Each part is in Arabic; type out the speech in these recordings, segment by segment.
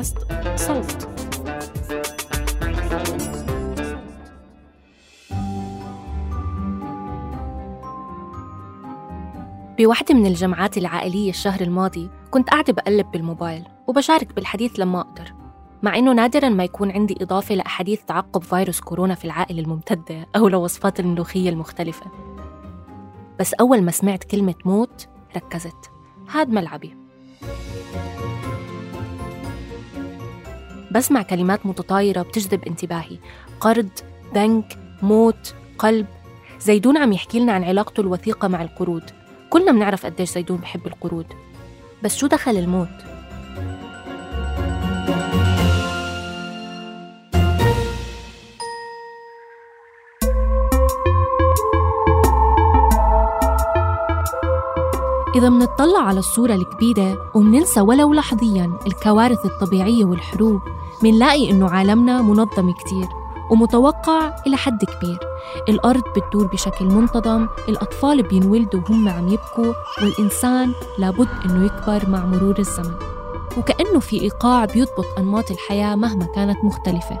بودكاست صوت. بوحدة من الجمعات العائلية الشهر الماضي كنت قاعدة بقلب بالموبايل وبشارك بالحديث لما أقدر مع إنه نادراً ما يكون عندي إضافة لأحاديث تعقب فيروس كورونا في العائلة الممتدة أو لوصفات الملوخية المختلفة. بس أول ما سمعت كلمة موت ركزت. هاد ملعبي. بسمع كلمات متطايرة بتجذب انتباهي. قرض، بنك، موت، قلب. زيدون عم يحكي لنا عن علاقته الوثيقة مع القروض كلنا بنعرف قديش زيدون بحب القروض بس شو دخل الموت؟ إذا منطلع على الصورة الكبيرة ومننسى ولو لحظياً الكوارث الطبيعية والحروب منلاقي إنه عالمنا منظم كتير ومتوقع إلى حد كبير. الأرض بتدور بشكل منتظم الأطفال بينولدوا وهم عم يبكوا والإنسان لابد إنه يكبر مع مرور الزمن. وكأنه في إيقاع بيضبط أنماط الحياة مهما كانت مختلفة.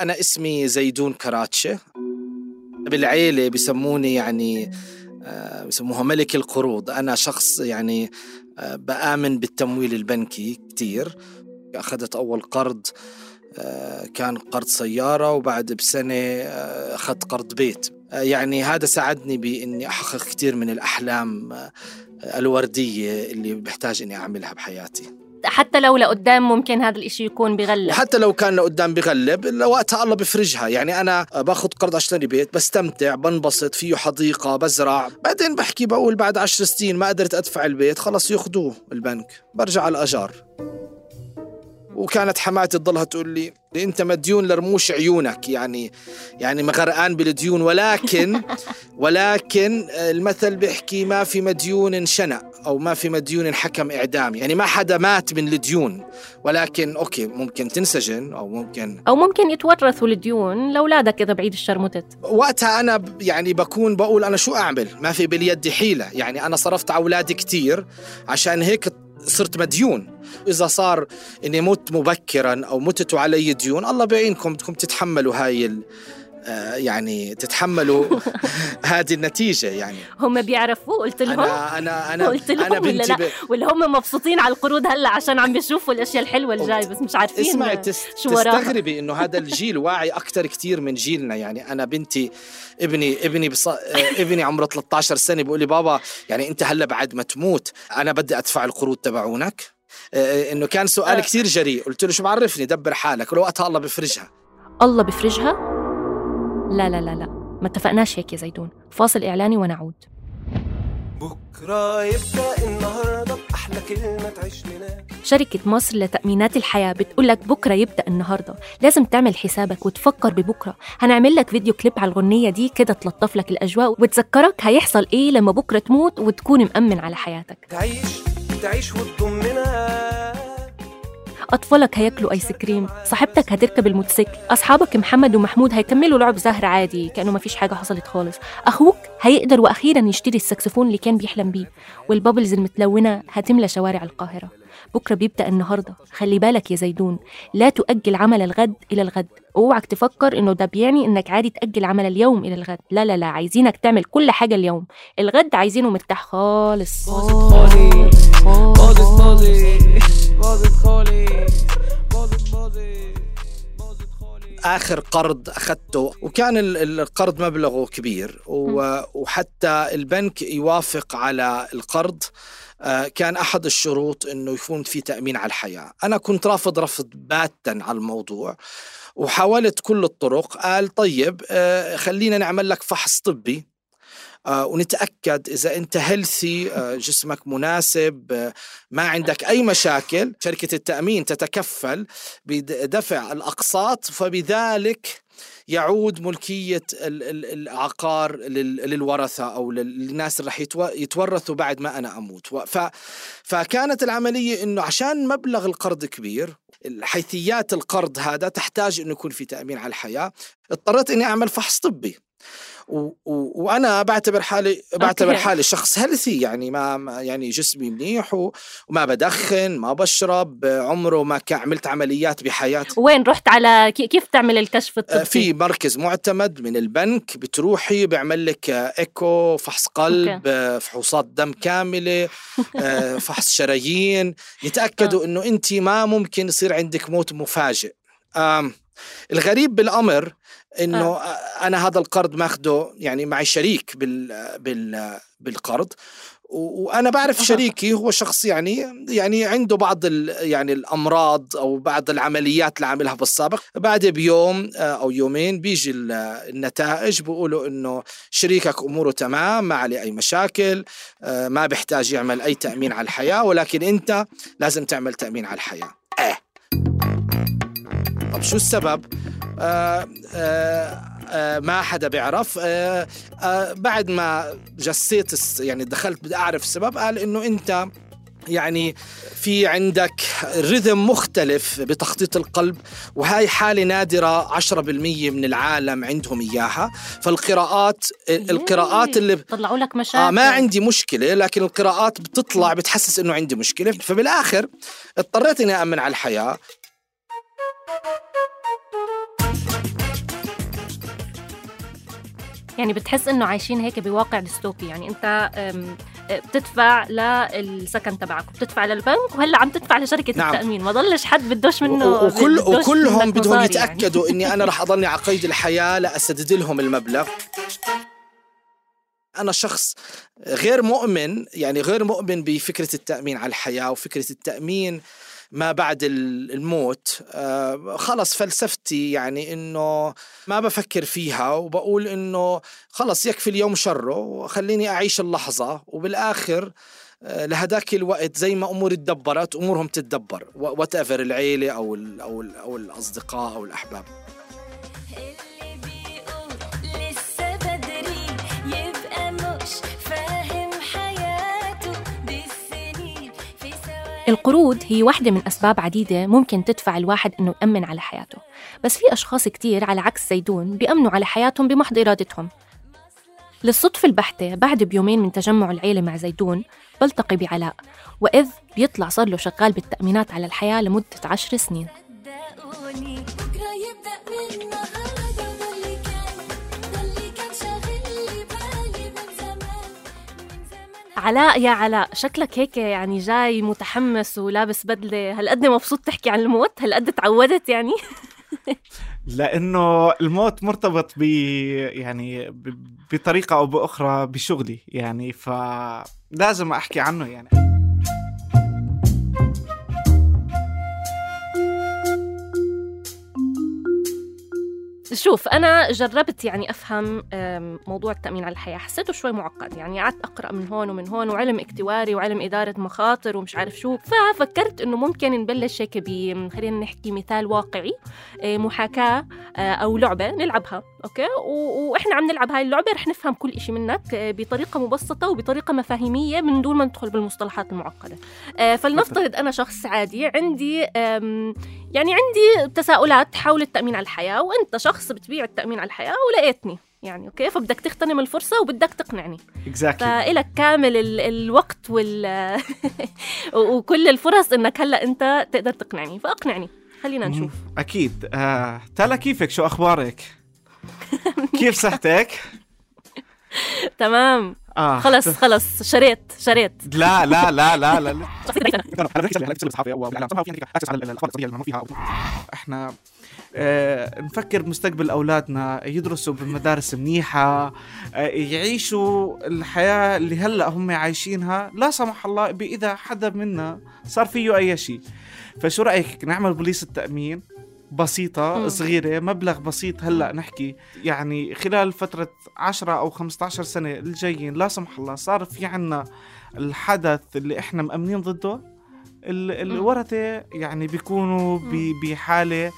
أنا اسمي زيدون كراتشة. بالعيلة بسموني يعني آه، بسموها ملك القروض. أنا شخص يعني آه، بآمن بالتمويل البنكي كتير. أخذت أول قرض آه، كان قرض سيارة وبعد بسنة أخذت قرض بيت. يعني هذا ساعدني بإني أحقق كتير من الأحلام الوردية اللي بحتاج إني أعملها بحياتي. حتى لو لقدام ممكن هذا الإشي يكون بغلب. وحتى لو كان لقدام بغلب وقتها الله بفرجها. يعني أنا باخذ قرض أشتري بيت بستمتع بنبسط فيه حديقة بزرع. بعدين بحكي بقول بعد عشر سنين ما قدرت أدفع البيت خلص ياخذوه البنك برجع على الأجار. وكانت حماتي تضلها تقول لي أنت مديون لرموش عيونك. يعني يعني مغرقان بالديون ولكن ولكن المثل بيحكي ما في مديون شنق أو ما في مديون حكم إعدام. يعني ما حدا مات من الديون ولكن okay ممكن تنسجن أو ممكن أو ممكن يتورثوا الديون لأولادك إذا بعيد الشر متت. وقتها أنا يعني بكون بقول أنا شو أعمل؟ ما في باليد حيلة. يعني أنا صرفت على أولادي كثير عشان هيك صرت مديون. إذا صار إني مت مبكرا أو متتوا علي ديون الله بيعينكم بدكم تتحملوا هاي يعني تتحملوا هذه النتيجة يعني. هم بيعرفوا قلت لهم؟ أنا أنا أنا قلت لهم بنتي ولا, لا؟ ولا هم مبسوطين على القروض هلا عشان عم بيشوفوا الأشياء الحلوة الجاي بس مش عارفين اسمعي تس... شو تستغربي إنه هذا الجيل واعي أكثر كثير من جيلنا. يعني أنا بنتي ابني ابني بص... آه، ابني عمره 13 سنة بيقول لي بابا يعني أنت هلا بعد ما تموت أنا بدي أدفع القروض تبعونك. آه، إنه كان سؤال كثير جريء. قلت له شو بعرفني؟ دبر حالك. ولو وقتها الله بفرجها. الله بفرجها؟ لا لا لا لا. ما اتفقناش هيك يا زيدون فاصل إعلاني ونعود. بكرة يبدأ النهاردة بأحلى كلمة تعيش لنا. شركة مصر لتأمينات الحياة بتقول لك بكرة يبدأ النهاردة. لازم تعمل حسابك وتفكر ببكرة. هنعمل لك فيديو كليب على الغنية دي كده تلطف لك الأجواء وتذكرك هيحصل إيه لما بكرة تموت وتكون مأمن على حياتك. تعيش تعيش وتضمنها. أطفالك هياكلوا آيس كريم صاحبتك هتركب الموتوسيكل أصحابك محمد ومحمود هيكملوا لعب زهر عادي كأنه ما فيش حاجة حصلت خالص. أخوك هيقدر وأخيرا يشتري السكسفون اللي كان بيحلم بيه والبابلز المتلونة هتملى شوارع القاهرة. بكرة بيبدأ النهاردة. خلي بالك يا زيدون لا تؤجل عمل الغد إلى الغد. أوعك تفكر إنه ده بيعني إنك عادي تأجل عمل اليوم إلى الغد. لا لا لا عايزينك تعمل كل حاجة اليوم. الغد عايزينه مرتاح خالص. خالص آخر قرض أخذته وكان القرض مبلغه كبير وحتى البنك يوافق على القرض. آه، كان أحد الشروط إنه يكون في تأمين على الحياة. أنا كنت رافض رفض باتا على الموضوع وحاولت كل الطرق. قال طيب آه، خلينا نعمل لك فحص طبي. ونتأكد إذا أنت هيلثي جسمك مناسب ما عندك أي مشاكل شركة التأمين تتكفل بدفع الأقساط فبذلك يعود ملكية العقار للورثة أو للناس اللي رح يتورثوا بعد ما أنا أموت. فكانت العملية أنه عشان مبلغ القرض كبير حيثيات القرض هذا تحتاج أنه يكون في تأمين على الحياة اضطريت أني أعمل فحص طبي. و... و... وأنا بعتبر حالي بعتبر okay. حالي شخص healthy يعني ما يعني جسمي منيح. وما بدخن ما بشرب عمره ما عملت عمليات بحياتي وين رحت على كيف تعمل الكشف آه، الطبي في مركز معتمد من البنك بتروحي بيعمل لك إيكو فحص قلب okay. آه، فحوصات دم كاملة آه، فحص شرايين يتأكدوا إنه انت ما ممكن يصير عندك موت مفاجئ الغريب بالأمر إنه آه. أنا هذا القرض ماخده يعني معي شريك بال بال بالقرض وأنا بعرف شريكي هو شخص يعني يعني عنده بعض يعني الأمراض أو بعض العمليات اللي عاملها بالسابق بعد بيوم آه، أو يومين بيجي النتائج بيقولوا إنه شريكك أموره تمام ما عليه أي مشاكل آه، ما بيحتاج يعمل أي تأمين على الحياة ولكن أنت لازم تعمل تأمين على الحياة. إيه طب شو السبب؟ ما حدا بيعرف. آه آه بعد ما جسيت يعني دخلت بدي أعرف السبب قال إنه أنت يعني في عندك رذم مختلف بتخطيط القلب وهاي حالة نادرة 10% من العالم عندهم إياها. فالقراءات القراءات اللي طلعوا لك مشاكل آه ما عندي مشكلة لكن القراءات بتطلع بتحسس إنه عندي مشكلة. فبالآخر اضطريت إني أأمن على الحياة. يعني بتحس إنه عايشين هيك بواقع ديستوبي يعني أنت بتدفع للسكن تبعك وبتدفع للبنك وهلأ عم تدفع لشركة نعم. التأمين ما ضلش حد بدوش منه وكل وكلهم بدهم يعني. يتأكدوا يعني. إني أنا رح أضلني على قيد الحياة لاسدد لهم المبلغ أنا شخص غير مؤمن يعني غير مؤمن بفكرة التأمين على الحياة وفكرة التأمين ما بعد الموت. آه، خلص فلسفتي يعني إنه ما بفكر فيها وبقول إنه خلص يكفي اليوم شره وخليني أعيش اللحظة. وبالآخر آه، لهداك الوقت زي ما أموري تدبرت أمورهم تتدبر وات العيلة أو أو أو الأصدقاء أو الأحباب. القروض هي واحدة من أسباب عديدة ممكن تدفع الواحد إنه يأمن على حياته. بس في أشخاص كتير على عكس زيدون بيأمنوا على حياتهم بمحض إرادتهم. للصدفة البحتة بعد بيومين من تجمع العيلة مع زيدون بلتقي بعلاء وإذ بيطلع صار له شغال بالتأمينات على الحياة لمدة عشر سنين. علاء يا علاء شكلك هيك يعني جاي متحمس ولابس بدلة. هالقد مبسوط تحكي عن الموت؟ هالقد تعودت يعني؟ لأنه الموت مرتبط ب يعني بطريقة أو بأخرى بشغلي يعني فلازم أحكي عنه يعني. شوف أنا جربت يعني أفهم موضوع التأمين على الحياة. حسيته شوي معقد يعني قعدت أقرأ من هون ومن هون وعلم اكتواري وعلم إدارة مخاطر ومش عارف شو. ففكرت إنه ممكن نبلش هيك ب خلينا نحكي مثال واقعي آه، محاكاة آه، أو لعبة نلعبها أوكي؟ وإحنا عم نلعب هاي اللعبة رح نفهم كل شيء منك آه، بطريقة مبسطة وبطريقة مفاهيمية من دون ما ندخل بالمصطلحات المعقدة. فلنفترض أنا شخص عادي عندي يعني عندي تساؤلات حول التأمين على الحياة وأنت شخص شخص بتبيع التأمين على الحياة ولقيتني. يعني أوكي فبدك تغتنم الفرصة وبدك تقنعني. Exactly. فإلك كامل ال الوقت وال وكل الفرص إنك هلأ أنت تقدر تقنعني. فأقنعني. خلينا نشوف. أكيد. آه، تلا كيفك؟ شو أخبارك؟ كيف صحتك؟ تمام. آه. خلص خلص. شريت شريت. لا لا لا لا لا. إحنا آه، نفكر بمستقبل أولادنا يدرسوا بمدارس منيحة آه، يعيشوا الحياة اللي هلأ هم عايشينها. لا سمح الله إذا حدا منا صار فيه أي شيء. فشو رأيك نعمل بوليس التأمين؟ بسيطة. صغيرة مبلغ بسيط هلأ نحكي يعني خلال فترة 10 أو 15 سنة الجايين لا سمح الله صار في عنا الحدث اللي إحنا مأمنين ضده ال- الورثة يعني بيكونوا بحالة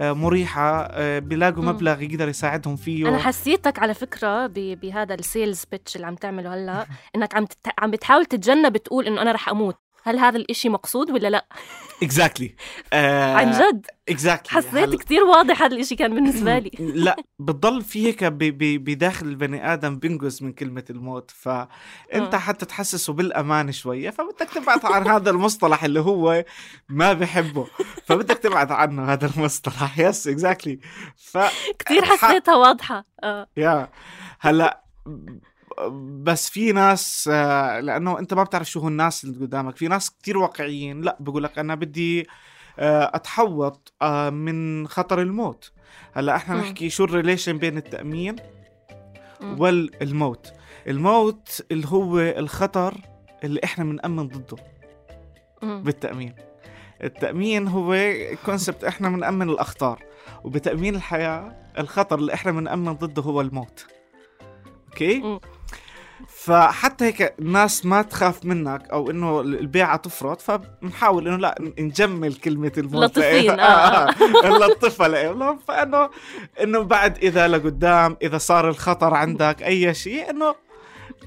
آه، مريحة آه، بيلاقوا. مبلغ يقدر يساعدهم فيه أنا حسيتك على فكرة ب- بهذا ال sales pitch اللي عم تعمله هلأ إنك عم. عم بتحاول تتجنب تقول إنه أنا رح أموت هل هذا الإشي مقصود ولا لا؟ exactly عن جد؟ exactly حسيت كتير واضح هذا الإشي كان بالنسبة لي. لا بتضل في هيك بداخل البني آدم بينقز من كلمة الموت. فأنت آه. حتى تحسسه بالأمان شوية فبدك تبعد عن هذا المصطلح اللي هو ما بحبه. فبدك تبعد عنه هذا المصطلح. yes exactly ف كتير ح- حسيتها واضحة. آه. يا هلا بس في ناس آه، لأنه أنت ما بتعرف شو هو الناس اللي قدامك في ناس كتير واقعيين لا بقول لك أنا بدي آه، أتحوط آه، من خطر الموت هلأ إحنا. نحكي شو ال relation بين التأمين. والموت الموت اللي هو الخطر اللي إحنا بنأمن ضده مم. بالتأمين التأمين هو concept إحنا بنأمن الأخطار وبتأمين الحياة الخطر اللي إحنا بنأمن ضده هو الموت okay. فحتى هيك الناس ما تخاف منك أو إنه البيعة تفرط فبنحاول إنه لا نجمل كلمة الموت لطيفين، لإيه؟ آه. نلطفها لهم فإنه إنه بعد إذا لقدام إذا صار الخطر عندك أي شيء إنه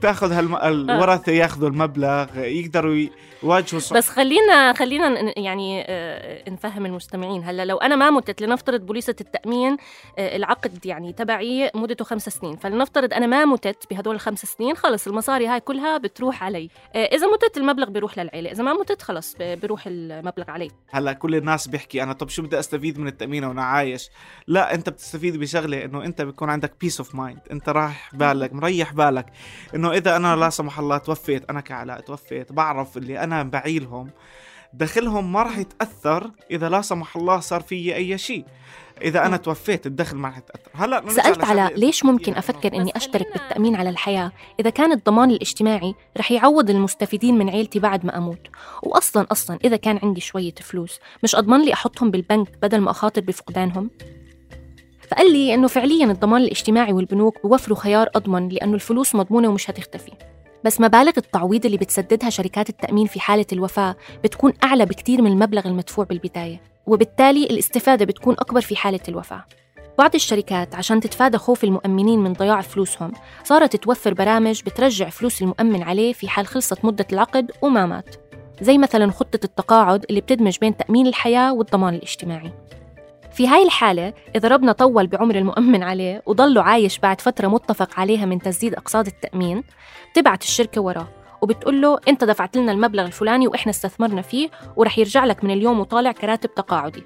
تاخذ هالم... الورثة ياخذوا المبلغ يقدروا يواجهوا صعوبة بس خلينا خلينا يعني آه، نفهم المستمعين. هلا لو أنا ما متت لنفترض بوليصه التأمين آه، العقد يعني تبعي مدته خمس سنين. فلنفترض أنا ما متت بهدول الخمس سنين خلص المصاري هاي كلها بتروح علي. آه، إذا متت المبلغ بيروح للعيلة إذا ما متت خلص بيروح المبلغ علي. هلا كل الناس بيحكي أنا طب شو بدي أستفيد من التأمين وأنا عايش؟ لا أنت بتستفيد بشغلة إنه أنت بيكون عندك peace of mind أنت رايح بالك مريح بالك. إنه إذا أنا لا سمح الله توفيت أنا كعلاء توفيت بعرف اللي أنا بعيلهم دخلهم ما راح يتأثر إذا لا سمح الله صار في أي شيء. إذا أنا. توفيت الدخل ما راح يتأثر. هلا سألت على ليش ممكن إنه- أفكر إني بس أشترك خلينا- بالتأمين على الحياة؟ إذا كان الضمان الاجتماعي رح يعوض المستفيدين من عيلتي بعد ما أموت. وأصلا أصلا إذا كان عندي شوية فلوس مش أضمن لي أحطهم بالبنك بدل ما أخاطر بفقدانهم؟ فقال لي إنه فعليا الضمان الاجتماعي والبنوك بوفروا خيار أضمن لأنه الفلوس مضمونة ومش هتختفي. بس مبالغ التعويض اللي بتسددها شركات التأمين في حالة الوفاة بتكون أعلى بكتير من المبلغ المدفوع بالبداية وبالتالي الاستفادة بتكون أكبر في حالة الوفاة. بعض الشركات عشان تتفادى خوف المؤمنين من ضياع فلوسهم صارت توفر برامج بترجع فلوس المؤمن عليه في حال خلصت مدة العقد وما مات زي مثلا خطة التقاعد اللي بتدمج بين تأمين الحياة والضمان الاجتماعي. في هاي الحالة إذا ربنا طول بعمر المؤمن عليه وضله عايش بعد فترة متفق عليها من تسديد أقساط التأمين بتبعت الشركة وراه وبتقول له أنت دفعت لنا المبلغ الفلاني وإحنا استثمرنا فيه ورح يرجع لك من اليوم وطالع كراتب تقاعدي.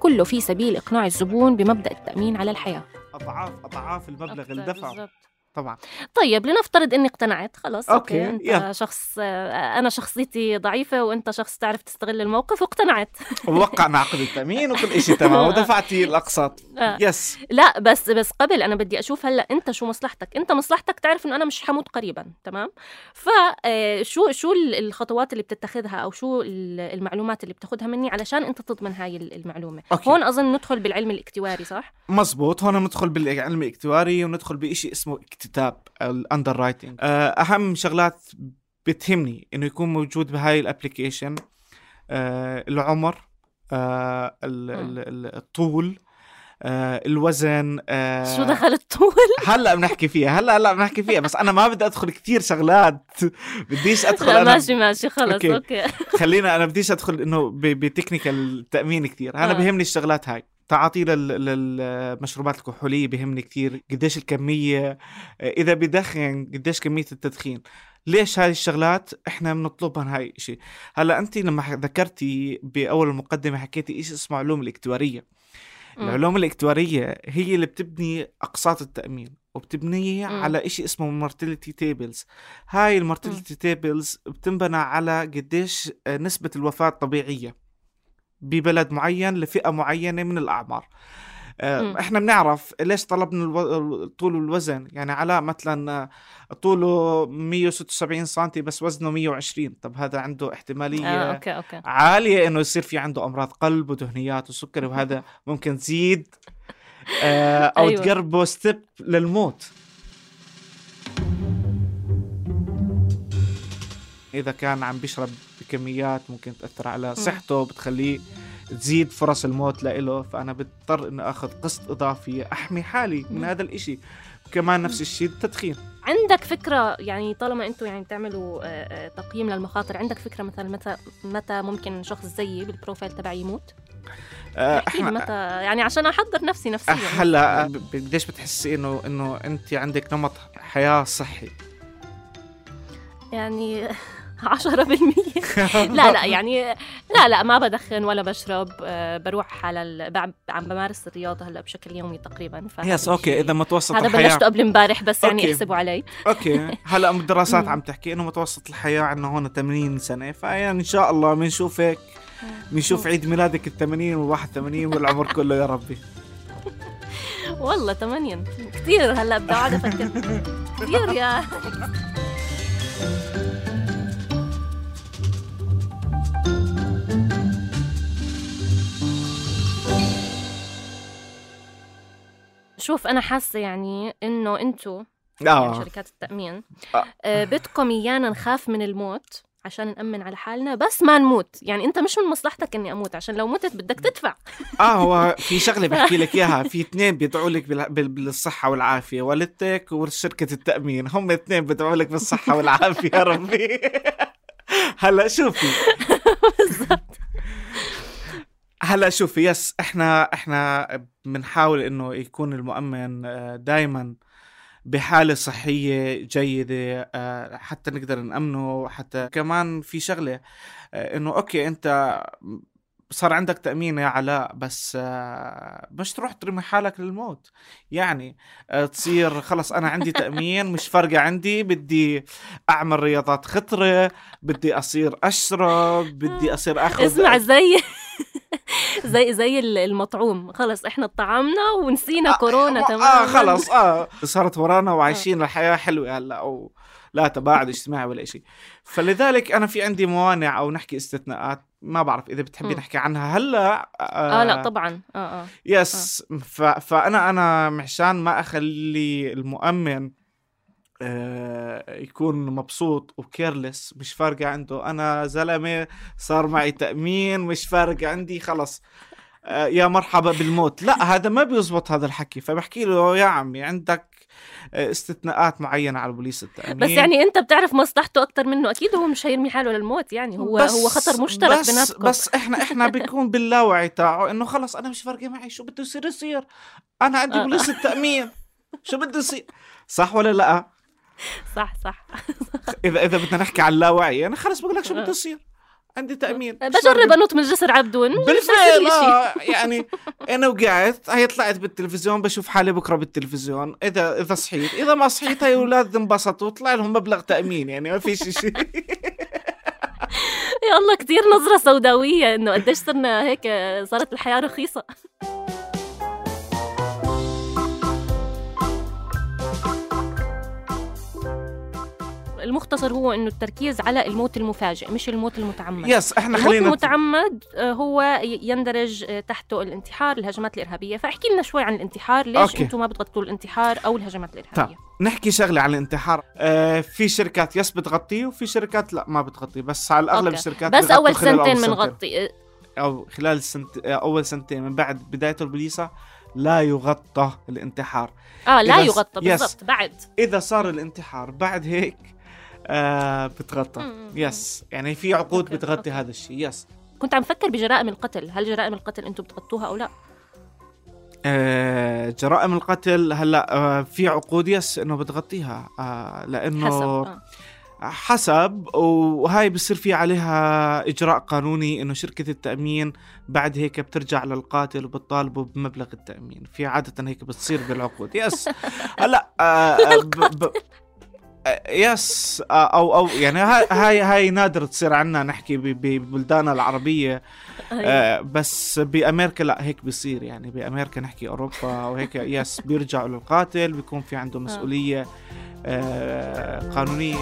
كله في سبيل إقناع الزبون بمبدأ التأمين على الحياة. اضعاف أضعاف المبلغ اللي دفعه. طبعا. طيب لنفترض إني اقتنعت. خلاص okay، okay, أنت يلا. شخص آه، أنا شخصيتي ضعيفة وأنت شخص تعرف تستغل الموقف واقتنعت. ووقعنا عقد التأمين وكل شيء تمام ودفعتي الأقساط. آه. yes لا بس بس قبل أنا بدي أشوف هلأ أنت شو مصلحتك. أنت مصلحتك تعرف إنه أنا مش حموت قريبا تمام؟ فشو شو ال- الخطوات اللي بتتخذها أو شو ال- المعلومات اللي بتاخذها مني علشان أنت تضمن هاي ال- المعلومة؟ okay. هون أظن ندخل بالعلم الاكتواري صح؟ مزبوط هون ندخل بالعلم الاكتواري وندخل بشيء اسمه اكتتاب ال underwriting أهم شغلات بتهمني إنه يكون موجود بهاي ال application آه، العمر ال- ال- ال- الطول آه، الوزن آه، شو دخل الطول؟ هلأ بنحكي فيها هلأ هلأ بنحكي فيها بس أنا ما بدي أدخل كثير شغلات. بديش أدخل لا أنا ماشي ماشي خلص okay. okay, خلينا أنا بديش أدخل إنه ب technical التامين كثير. أنا آه. بهمني الشغلات هاي. تعاطي لل- للمشروبات الكحولية بهمني كثير قديش الكمية إذا بدخن قديش كمية التدخين. ليش هاي الشغلات إحنا بنطلبها هاي الشيء هلأ انت لما ذكرتي بأول المقدمة حكيتي شيء اسمه علوم الاكتوارية. العلوم الاكتوارية هي اللي بتبني أقساط التأمين وبتبنيه مم. على شيء اسمه mortality tables هاي ال mortality tables بتنبنى على قديش نسبة الوفاة الطبيعية ببلد معين لفئة معينة من الأعمار. آه،. إحنا بنعرف ليش طلبنا ألو... طول والوزن يعني علاء مثلا آه، طوله 176 سم بس وزنه 120 طب هذا عنده احتمالية آه، okay okay. عالية إنه يصير في عنده أمراض قلب ودهنيات وسكري وهذا ممكن تزيد آه، أو أيوة. تقربه step للموت. إذا كان عم بيشرب بكميات ممكن تأثر على صحته بتخليه تزيد فرص الموت لإله. فأنا بضطر إني آخذ قسط إضافي أحمي حالي من. هذا الإشي. كمان نفس الشيء التدخين. عندك فكرة يعني طالما أنتم يعني بتعملوا آه، آه، تقييم للمخاطر عندك فكرة مثلا متى متى ممكن شخص زيي بالبروفايل تبعي يموت؟ آه، لي متى يعني عشان أحضر نفسي نفسيا. هلأ قديش بتحسي إنه إنه انت عندك نمط حياة صحي؟ يعني 10% لا لا يعني لا لا ما بدخن ولا بشرب آه، بروح على ال... عم بمارس الرياضة هلأ بشكل يومي تقريبا yes okay إذا متوسط هذا الحياة. بلشته قبل امبارح بس يعني okay. احسبوا علي. okay. هلأ الدراسات. عم تحكي إنه متوسط الحياة عندنا هون 80 سنة فيعني إن شاء الله بنشوفك بنشوف عيد ميلادك ال 80 وال 81 والعمر كله يا ربي. والله ثمانية كثير هلأ بدي اقعد أفكر كثير يا شوف أنا حاسة يعني إنه أنتم يعني آه. شركات التأمين آه. آه، بدكم إيانا نخاف من الموت عشان نأمن على حالنا بس ما نموت. يعني أنت مش من مصلحتك إني أموت عشان لو متت بدك تدفع. آه هو في شغلة بحكي لك إياها في اثنين بيدعوا لك بال- بال- بالصحة والعافية والدتك وشركه التأمين. هم اثنين بيدعوا لك بالصحة والعافية يا ربي. هلأ شوفي. هلا شوفي يس إحنا إحنا بنحاول إنه يكون المؤمن دائما بحالة صحية جيدة آه، حتى نقدر نأمنه حتى كمان في شغلة آه، إنه أوكي أنت صار عندك تأمين يا علاء بس آه، مش تروح ترمي حالك للموت. يعني آه، تصير خلص أنا عندي تأمين مش فارقة عندي بدي أعمل رياضات خطرة بدي أصير أشرب بدي أصير أخذ اسمع زي زي زي المطعوم. خلص إحنا طعمنا ونسينا كورونا آه تمام خلص آه. صارت ورانا وعايشين الحياة حلوة هلأ أو لا تباعد اجتماعي ولا شيء فلذلك أنا في عندي موانع أو نحكي استثناءات ما بعرف إذا بتحبي. نحكي عنها هلأ آه لا طبعا. آه آه. يس. ف... فانا أنا مشان ما أخلي المؤمن آه، يكون مبسوط وكيرلس مش فارقة عنده. أنا زلمة صار معي تأمين مش فارق عندي خلص. آه، يا مرحبا بالموت. لا هذا ما بيزبط هذا الحكي. فبحكي له يا عمي عندك آه، استثناءات معينة على بوليس التأمين. بس يعني أنت بتعرف مصلحته أكثر منه. أكيد هو مش هيرمي حاله للموت يعني. هو هو خطر مشترك بس بيناتكم. بس إحنا إحنا بيكون باللاوعي تاعه إنه خلص أنا مش فارقه معي. شو بده يصير؟ يصير. أنا عندي آه. بوليس التأمين. شو بده يصير؟ صح ولا لا؟ صح صح إذا إذا بدنا نحكي عن اللاوعي أنا خلص بقول لك شو. بده يصير عندي تأمين بجرب. أنط من جسر عبدون بالفعل. آه يعني أنا وقعت هي طلعت بالتلفزيون بشوف حالي بكرة بالتلفزيون إذا إذا صحيت إذا ما صحيت هي أولاد انبسطوا طلع لهم مبلغ تأمين يعني ما في شيء يا الله كثير نظرة سوداوية إنه قديش صرنا هيك صارت الحياة رخيصة المختصر هو إنه التركيز على الموت المفاجئ مش الموت المتعمد. يس إحنا الموت خلينا المتعمد آه، هو يندرج آه، تحته الانتحار الهجمات الإرهابية. فاحكي لنا شوي عن الانتحار. ليش. أنتم ما بتغطوا الانتحار أو الهجمات الإرهابية؟ نحكي شغلة عن الانتحار. آه في شركات yes بتغطيه وفي شركات لا ما بتغطيه بس على الأغلب okay. الشركات بس أول سنتين. بنغطي آه، أو خلال سنت... آه، أول سنتين من بعد بداية البوليسة لا يغطى الانتحار. آه لا يغطى. بالضبط بعد. إذا صار الانتحار بعد هيك آه بتغطى. yes يعني في عقود okay، بتغطي okay. هذا الشيء. yes كنت عم فكر بجرائم القتل. هل جرائم القتل أنتم بتغطوها أو لا؟ آه جرائم القتل هلا آه في عقود yes إنه بتغطيها. آه لأنه حسب آه. حسب وهاي بصير في عليها إجراء قانوني إنه شركة التأمين بعد هيك بترجع للقاتل وبتطالبه بمبلغ التأمين. في عادة هيك بتصير بالعقود. yes هلا آه ب ب آه، yes أو أو يعني هاي هاي نادر تصير عنا نحكي ب- ببلداننا العربية. آه، بس بأمريكا لا هيك بيصير. يعني بأمريكا نحكي أوروبا وهيك يس بيرجعوا للقاتل بيكون في عنده مسؤولية آه، قانونية.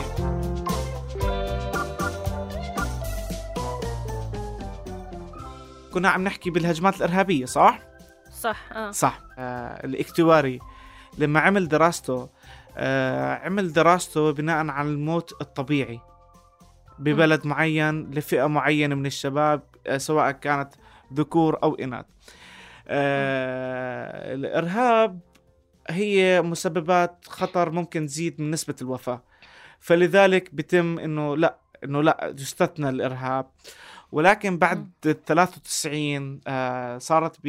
كنا عم نحكي بالهجمات الإرهابية صح؟ صح آه. صح. آه الاكتواري لما عمل دراسته عمل دراسته بناء على الموت الطبيعي ببلد معين لفئة معينة من الشباب آه سواء كانت ذكور أو إناث. آه الإرهاب هي مسببات خطر ممكن تزيد من نسبة الوفاة. فلذلك بتم إنه لا إنه لا يستثنى الإرهاب. ولكن بعد ال 93 آه صارت ب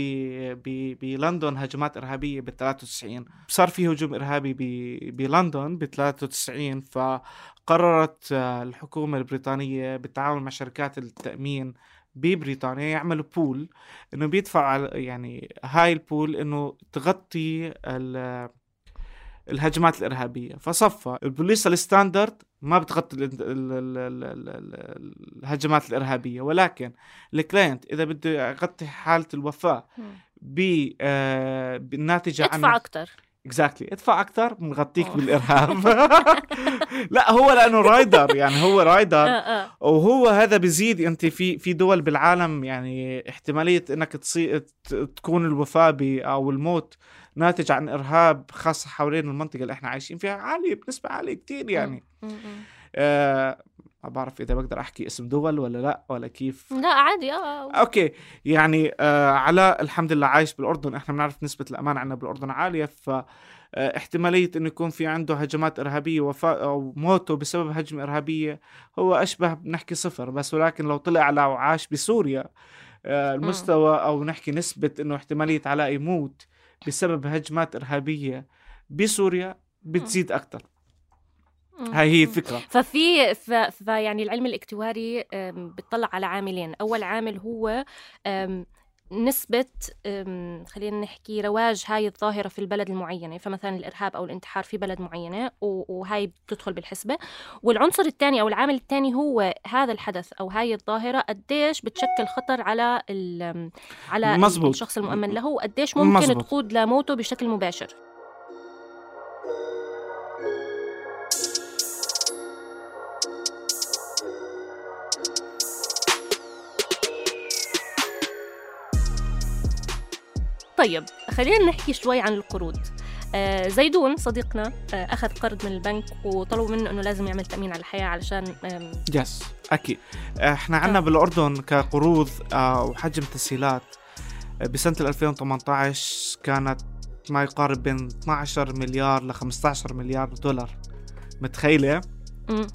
ب بلندن هجمات إرهابية بال 93 صار في هجوم إرهابي ب بلندن ب 93 فقررت آه الحكومة البريطانية بالتعاون مع شركات التأمين ببريطانيا يعملوا pool إنه بيدفع يعني هاي ال pool إنه تغطي ال- الهجمات الإرهابية. فصفى ال policy ال standard ما بتغطي ال- ال- ال- ال- ال- ال- الهجمات الإرهابية. ولكن ال client إذا بده يغطي حالة الوفاة ب آه، بالناتجة عن ادفع أكثر exactly ادفع أكثر بنغطيك. بالإرهاب. لا هو لأنه rider يعني هو rider. آه وهو هذا بيزيد أنت في في دول بالعالم يعني احتمالية إنك تصير تكون الوفاة أو الموت ناتج عن إرهاب خاصه حوالين المنطقة اللي إحنا عايشين فيها عاليه بنسبة عالية كتير يعني. آه ما بعرف إذا بقدر أحكي اسم دول ولا لا ولا كيف. لا عادي آه أوكي يعني آه علاء الحمد لله عايش بالأردن إحنا بنعرف نسبة الأمان عندنا بالأردن عالية ف آه، احتمالية إنه يكون في عنده هجمات إرهابية وفاة أو موته بسبب هجمة إرهابية هو أشبه بنحكي صفر بس ولكن لو طلع على وعاش بسوريا آه، المستوى أو نحكي نسبة إنه احتمالية علاء يموت بسبب هجمات إرهابية بسوريا بتزيد أكثر هاي هي الفكرة. ففي ف... فيعني العلم الاكتواري أم، بيطلع على عاملين. أول عامل هو نسبة خلينا نحكي رواج هاي الظاهرة في البلد المعينة فمثلا الإرهاب أو الانتحار في بلد معينة وهاي بتدخل بالحسبة والعنصر الثاني أو العامل الثاني هو هذا الحدث أو هاي الظاهرة قديش بتشكل خطر على على مزبوط. الشخص المؤمن له وقديش ممكن مزبوط. تقود لموته بشكل مباشر طيب خلينا نحكي شوي عن القروض آه زيدون صديقنا آه أخذ قرض من البنك وطلبوا منه أنه لازم يعمل تأمين على الحياة علشان يس أكيد إحنا عندنا آه. بالأردن كقروض آه، وحجم تسهيلات آه، بسنة 2018 كانت ما يقارب بين 12 مليار ل 15 مليار دولار متخيلة مم.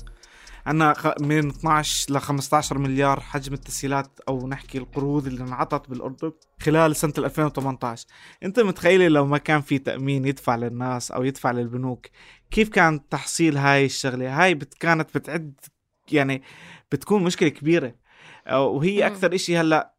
عندنا من 12 ل 15 مليار حجم التسهيلات أو نحكي القروض اللي انعطت بالأردن خلال سنة 2018 أنت متخيله لو ما كان في تأمين يدفع للناس أو يدفع للبنوك كيف كان تحصيل هاي الشغلة؟ هاي بت كانت بتعد يعني بتكون مشكلة كبيرة. وهي. أكثر إشي هلأ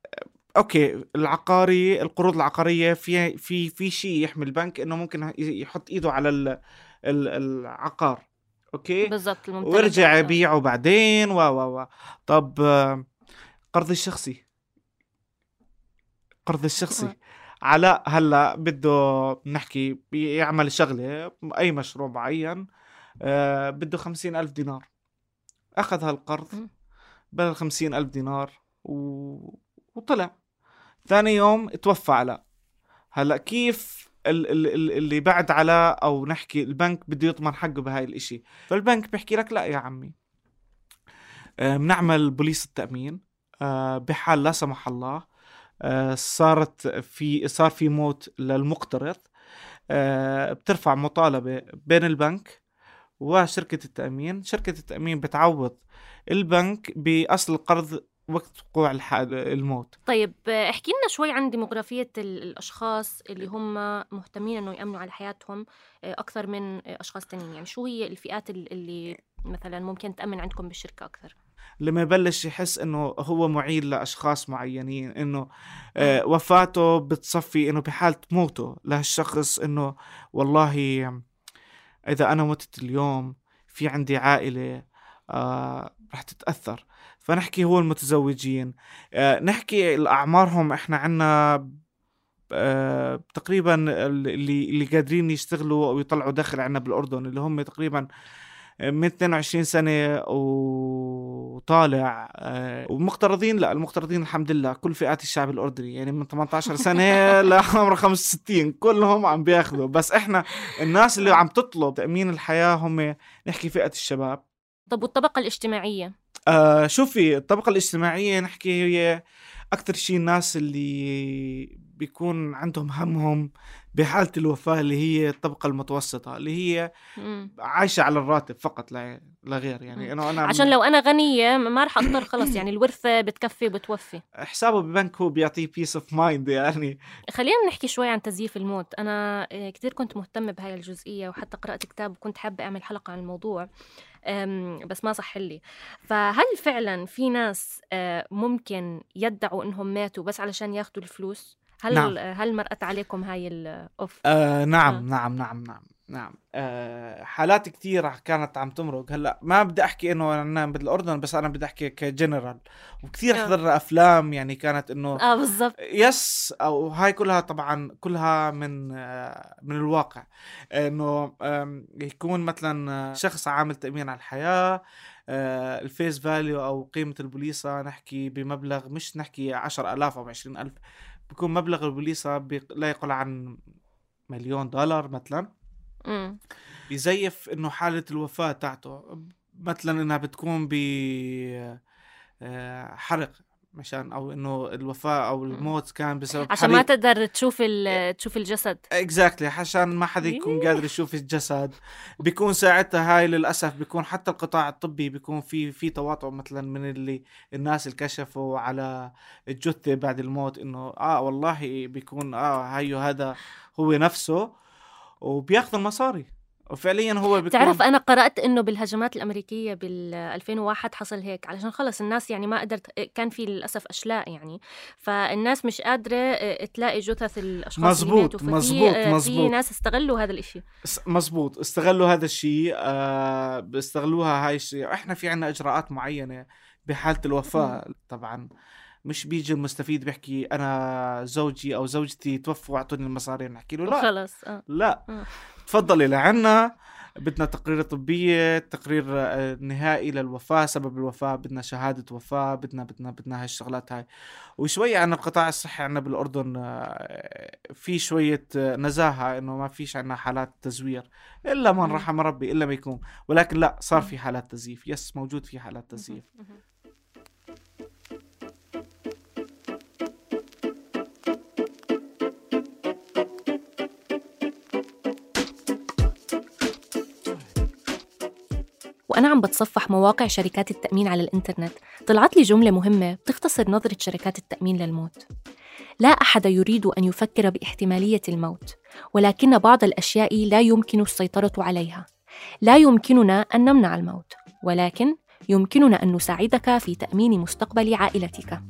okay العقاري القروض العقارية في في في شيء يحمي البنك إنه ممكن يحط إيده على ال- ال- العقار. okay بالضبط الممتلكات. وارجع. يبيعه بعدين و و و طب قرض الشخصي قرض الشخصي. علاء هلا بده نحكي يعمل شغلة أي مشروع معين آه، بده خمسين ألف دينار أخذ هالقرض. بدل خمسين ألف دينار و... وطلع ثاني يوم توفى علاء هلا كيف اللي بعد علاء أو نحكي البنك بده يضمن حقه بهاي الإشي. فالبنك بيحكي لك لا يا عمي. آه، بنعمل بوليس التأمين آه، بحال لا سمح الله آه، صارت في صار في موت للمقترض بترفع مطالبة بين البنك وشركة التأمين. شركة التأمين بتعوض البنك بأصل القرض وقت وقوع الموت. طيب آه، احكي لنا شوي عن ديموغرافية ال- الأشخاص اللي هم مهتمين إنه يأمنوا على حياتهم آه، أكثر من آه، أشخاص تانيين. يعني شو هي الفئات ال- اللي مثلا ممكن تأمن عندكم بالشركة أكثر؟ لما يبلش يحس إنه هو معيل لأشخاص معينين إنه آه. وفاته بتصفي إنه بحالة موته لهالشخص إنه والله إذا أنا متت اليوم في عندي عائلة آه رح تتأثر. فنحكي هو المتزوجين. آه نحكي الأعمارهم. إحنا عنا آه تقريبا اللي اللي قادرين يشتغلوا أو يطلعوا دخل عنا بالأردن اللي هم تقريبا من 22 سنة وطالع. آه، ومقترضين. لا المقترضين الحمد لله. كل فئات الشعب الأردني. يعني من 18 سنة لعمر 65 كلهم عم بياخذوا. بس إحنا الناس اللي عم تطلب تأمين الحياة هم نحكي فئة الشباب. طب والطبقة الاجتماعية؟ آه شوفي الطبقة الاجتماعية نحكي هي أكثر شيء الناس اللي بيكون عندهم همهم بحالة الوفاة اللي هي الطبقة المتوسطة اللي هي. عايشة على الراتب فقط لا غير. يعني انه أنا عشان لو أنا غنية ما رح اضطر خلص يعني الورثة بتكفي بتوفي حسابه ببنك هو بيعطيه peace of mind يعني. خلينا نحكي شوي عن تزييف الموت. أنا آه، كثير كنت مهتمة بهاي الجزئية وحتى قرأت كتاب وكنت حابة أعمل حلقة عن الموضوع. بس ما صح لي فهل فعلا في ناس آه، ممكن يدعوا إنهم ماتوا بس علشان ياخذوا الفلوس هل نعم. هل مرقت عليكم هاي ال off آه نعم آه. نعم نعم نعم نعم. آه حالات كثيرة كانت عم تمرق. هلأ ما بدي أحكي إنه أنا بالاردن بس أنا بدي أحكي كجنرال وكثير آه. حضرنا أفلام يعني كانت إنه آه بالضبط. yes أو هاي كلها طبعا كلها من آه من الواقع. إنه آه يكون مثلا شخص عامل تأمين على الحياة آه ال face value أو قيمة البوليصة نحكي بمبلغ مش نحكي 10000 أو 20000 بيكون مبلغ البوليصة لا يقل عن مليون دولار مثلا. بيزيف إنه حالة الوفاة تاعته. مثلا إنها بتكون ب آه، حرق مشان أو إنه الوفاة أو الموت كان بسبب عشان ما تقدر تشوف تشوف الجسد. exactly exactly. عشان ما حدا يكون قادر يشوف الجسد. بيكون ساعتها هاي للأسف بيكون حتى القطاع الطبي بيكون في في تواطؤ مثلا من اللي الناس اللي كشفوا على الجثة بعد الموت إنه آه والله بيكون آه هيو هذا هو نفسه. وبياخذ المصاري وفعليا هو بيكون تعرف أنا قرأت إنه بالهجمات الأمريكية بال 2001 حصل هيك علشان خلص الناس يعني ما قدرت كان في للأسف أشلاء يعني. فالناس مش قادرة آه، تلاقي جثث الأشخاص مزبوط اللي مزبوط آه، مزبوط في ناس استغلوا هذا الإشي. مزبوط استغلوا هذا الشيء آه بيستغلوها هاي الشيء. إحنا في عنا إجراءات معينة بحالة الوفاة طبعا. مش بيجي المستفيد بيحكي أنا زوجي أو زوجتي توفوا وأعطوني المصاري نحكي له لا. خلص آه. لا. آه. تفضلي لعنا. بدنا تقرير طبية تقرير آه، نهائي للوفاة سبب الوفاة بدنا شهادة وفاة بدنا بدنا بدنا هالشغلات هاي. وشوية عن القطاع الصحي عنا بالأردن آه، في شوية آه، نزاهة إنه ما فيش عنا حالات تزوير إلا من رحم ربي إلا ما يكون. ولكن لا صار في حالات تزييف. يس موجود في حالات تزييف. وأنا عم بتصفح مواقع شركات التأمين على الإنترنت. طلعت لي جملة مهمة بتختصر نظرة شركات التأمين للموت. لا أحد يريد أن يفكر باحتمالية الموت ولكن بعض الأشياء لا يمكن السيطرة عليها. لا يمكننا أن نمنع الموت ولكن يمكننا أن نساعدك في تأمين مستقبل عائلتك.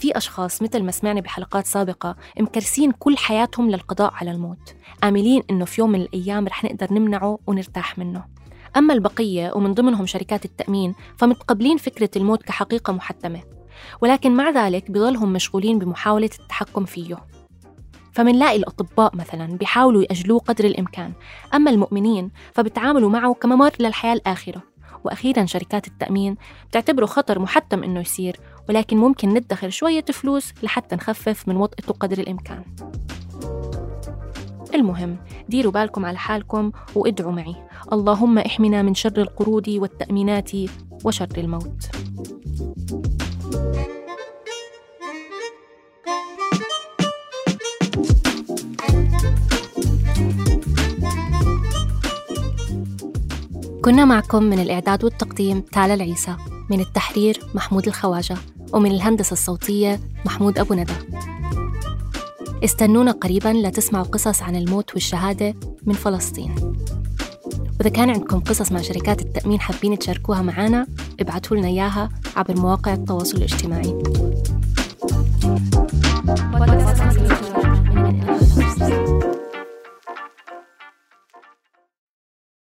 في أشخاص مثل ما سمعنا بحلقات سابقة مكرسين كل حياتهم للقضاء على الموت آملين إنه في يوم من الأيام رح نقدر نمنعه ونرتاح منه. أما البقية ومن ضمنهم شركات التأمين فمتقبلين فكرة الموت كحقيقة محتمة ولكن مع ذلك بضلهم مشغولين بمحاولة التحكم فيه. فمنلاقي الأطباء مثلا بيحاولوا يأجلوه قدر الإمكان أما المؤمنين فبتعاملوا معه كممر للحياة الآخرة. وأخيرا شركات التأمين بتعتبره خطر محتم إنه يصير ولكن ممكن ندخر شوية فلوس لحتى نخفف من وطئته قدر الإمكان. المهم ديروا بالكم على حالكم وادعوا معي. اللهم احمنا من شر القرود والتأمينات وشر الموت. كنا معكم من الإعداد والتقديم تالا العيسى من التحرير محمود الخواجة ومن الهندسة الصوتية محمود أبو ندى. استنونا قريبا لتسمعوا قصص عن الموت والشهادة من فلسطين. وإذا كان عندكم قصص مع شركات التأمين حابين تشاركوها معنا ابعتوا لنا إياها عبر مواقع التواصل الاجتماعي. Thank you.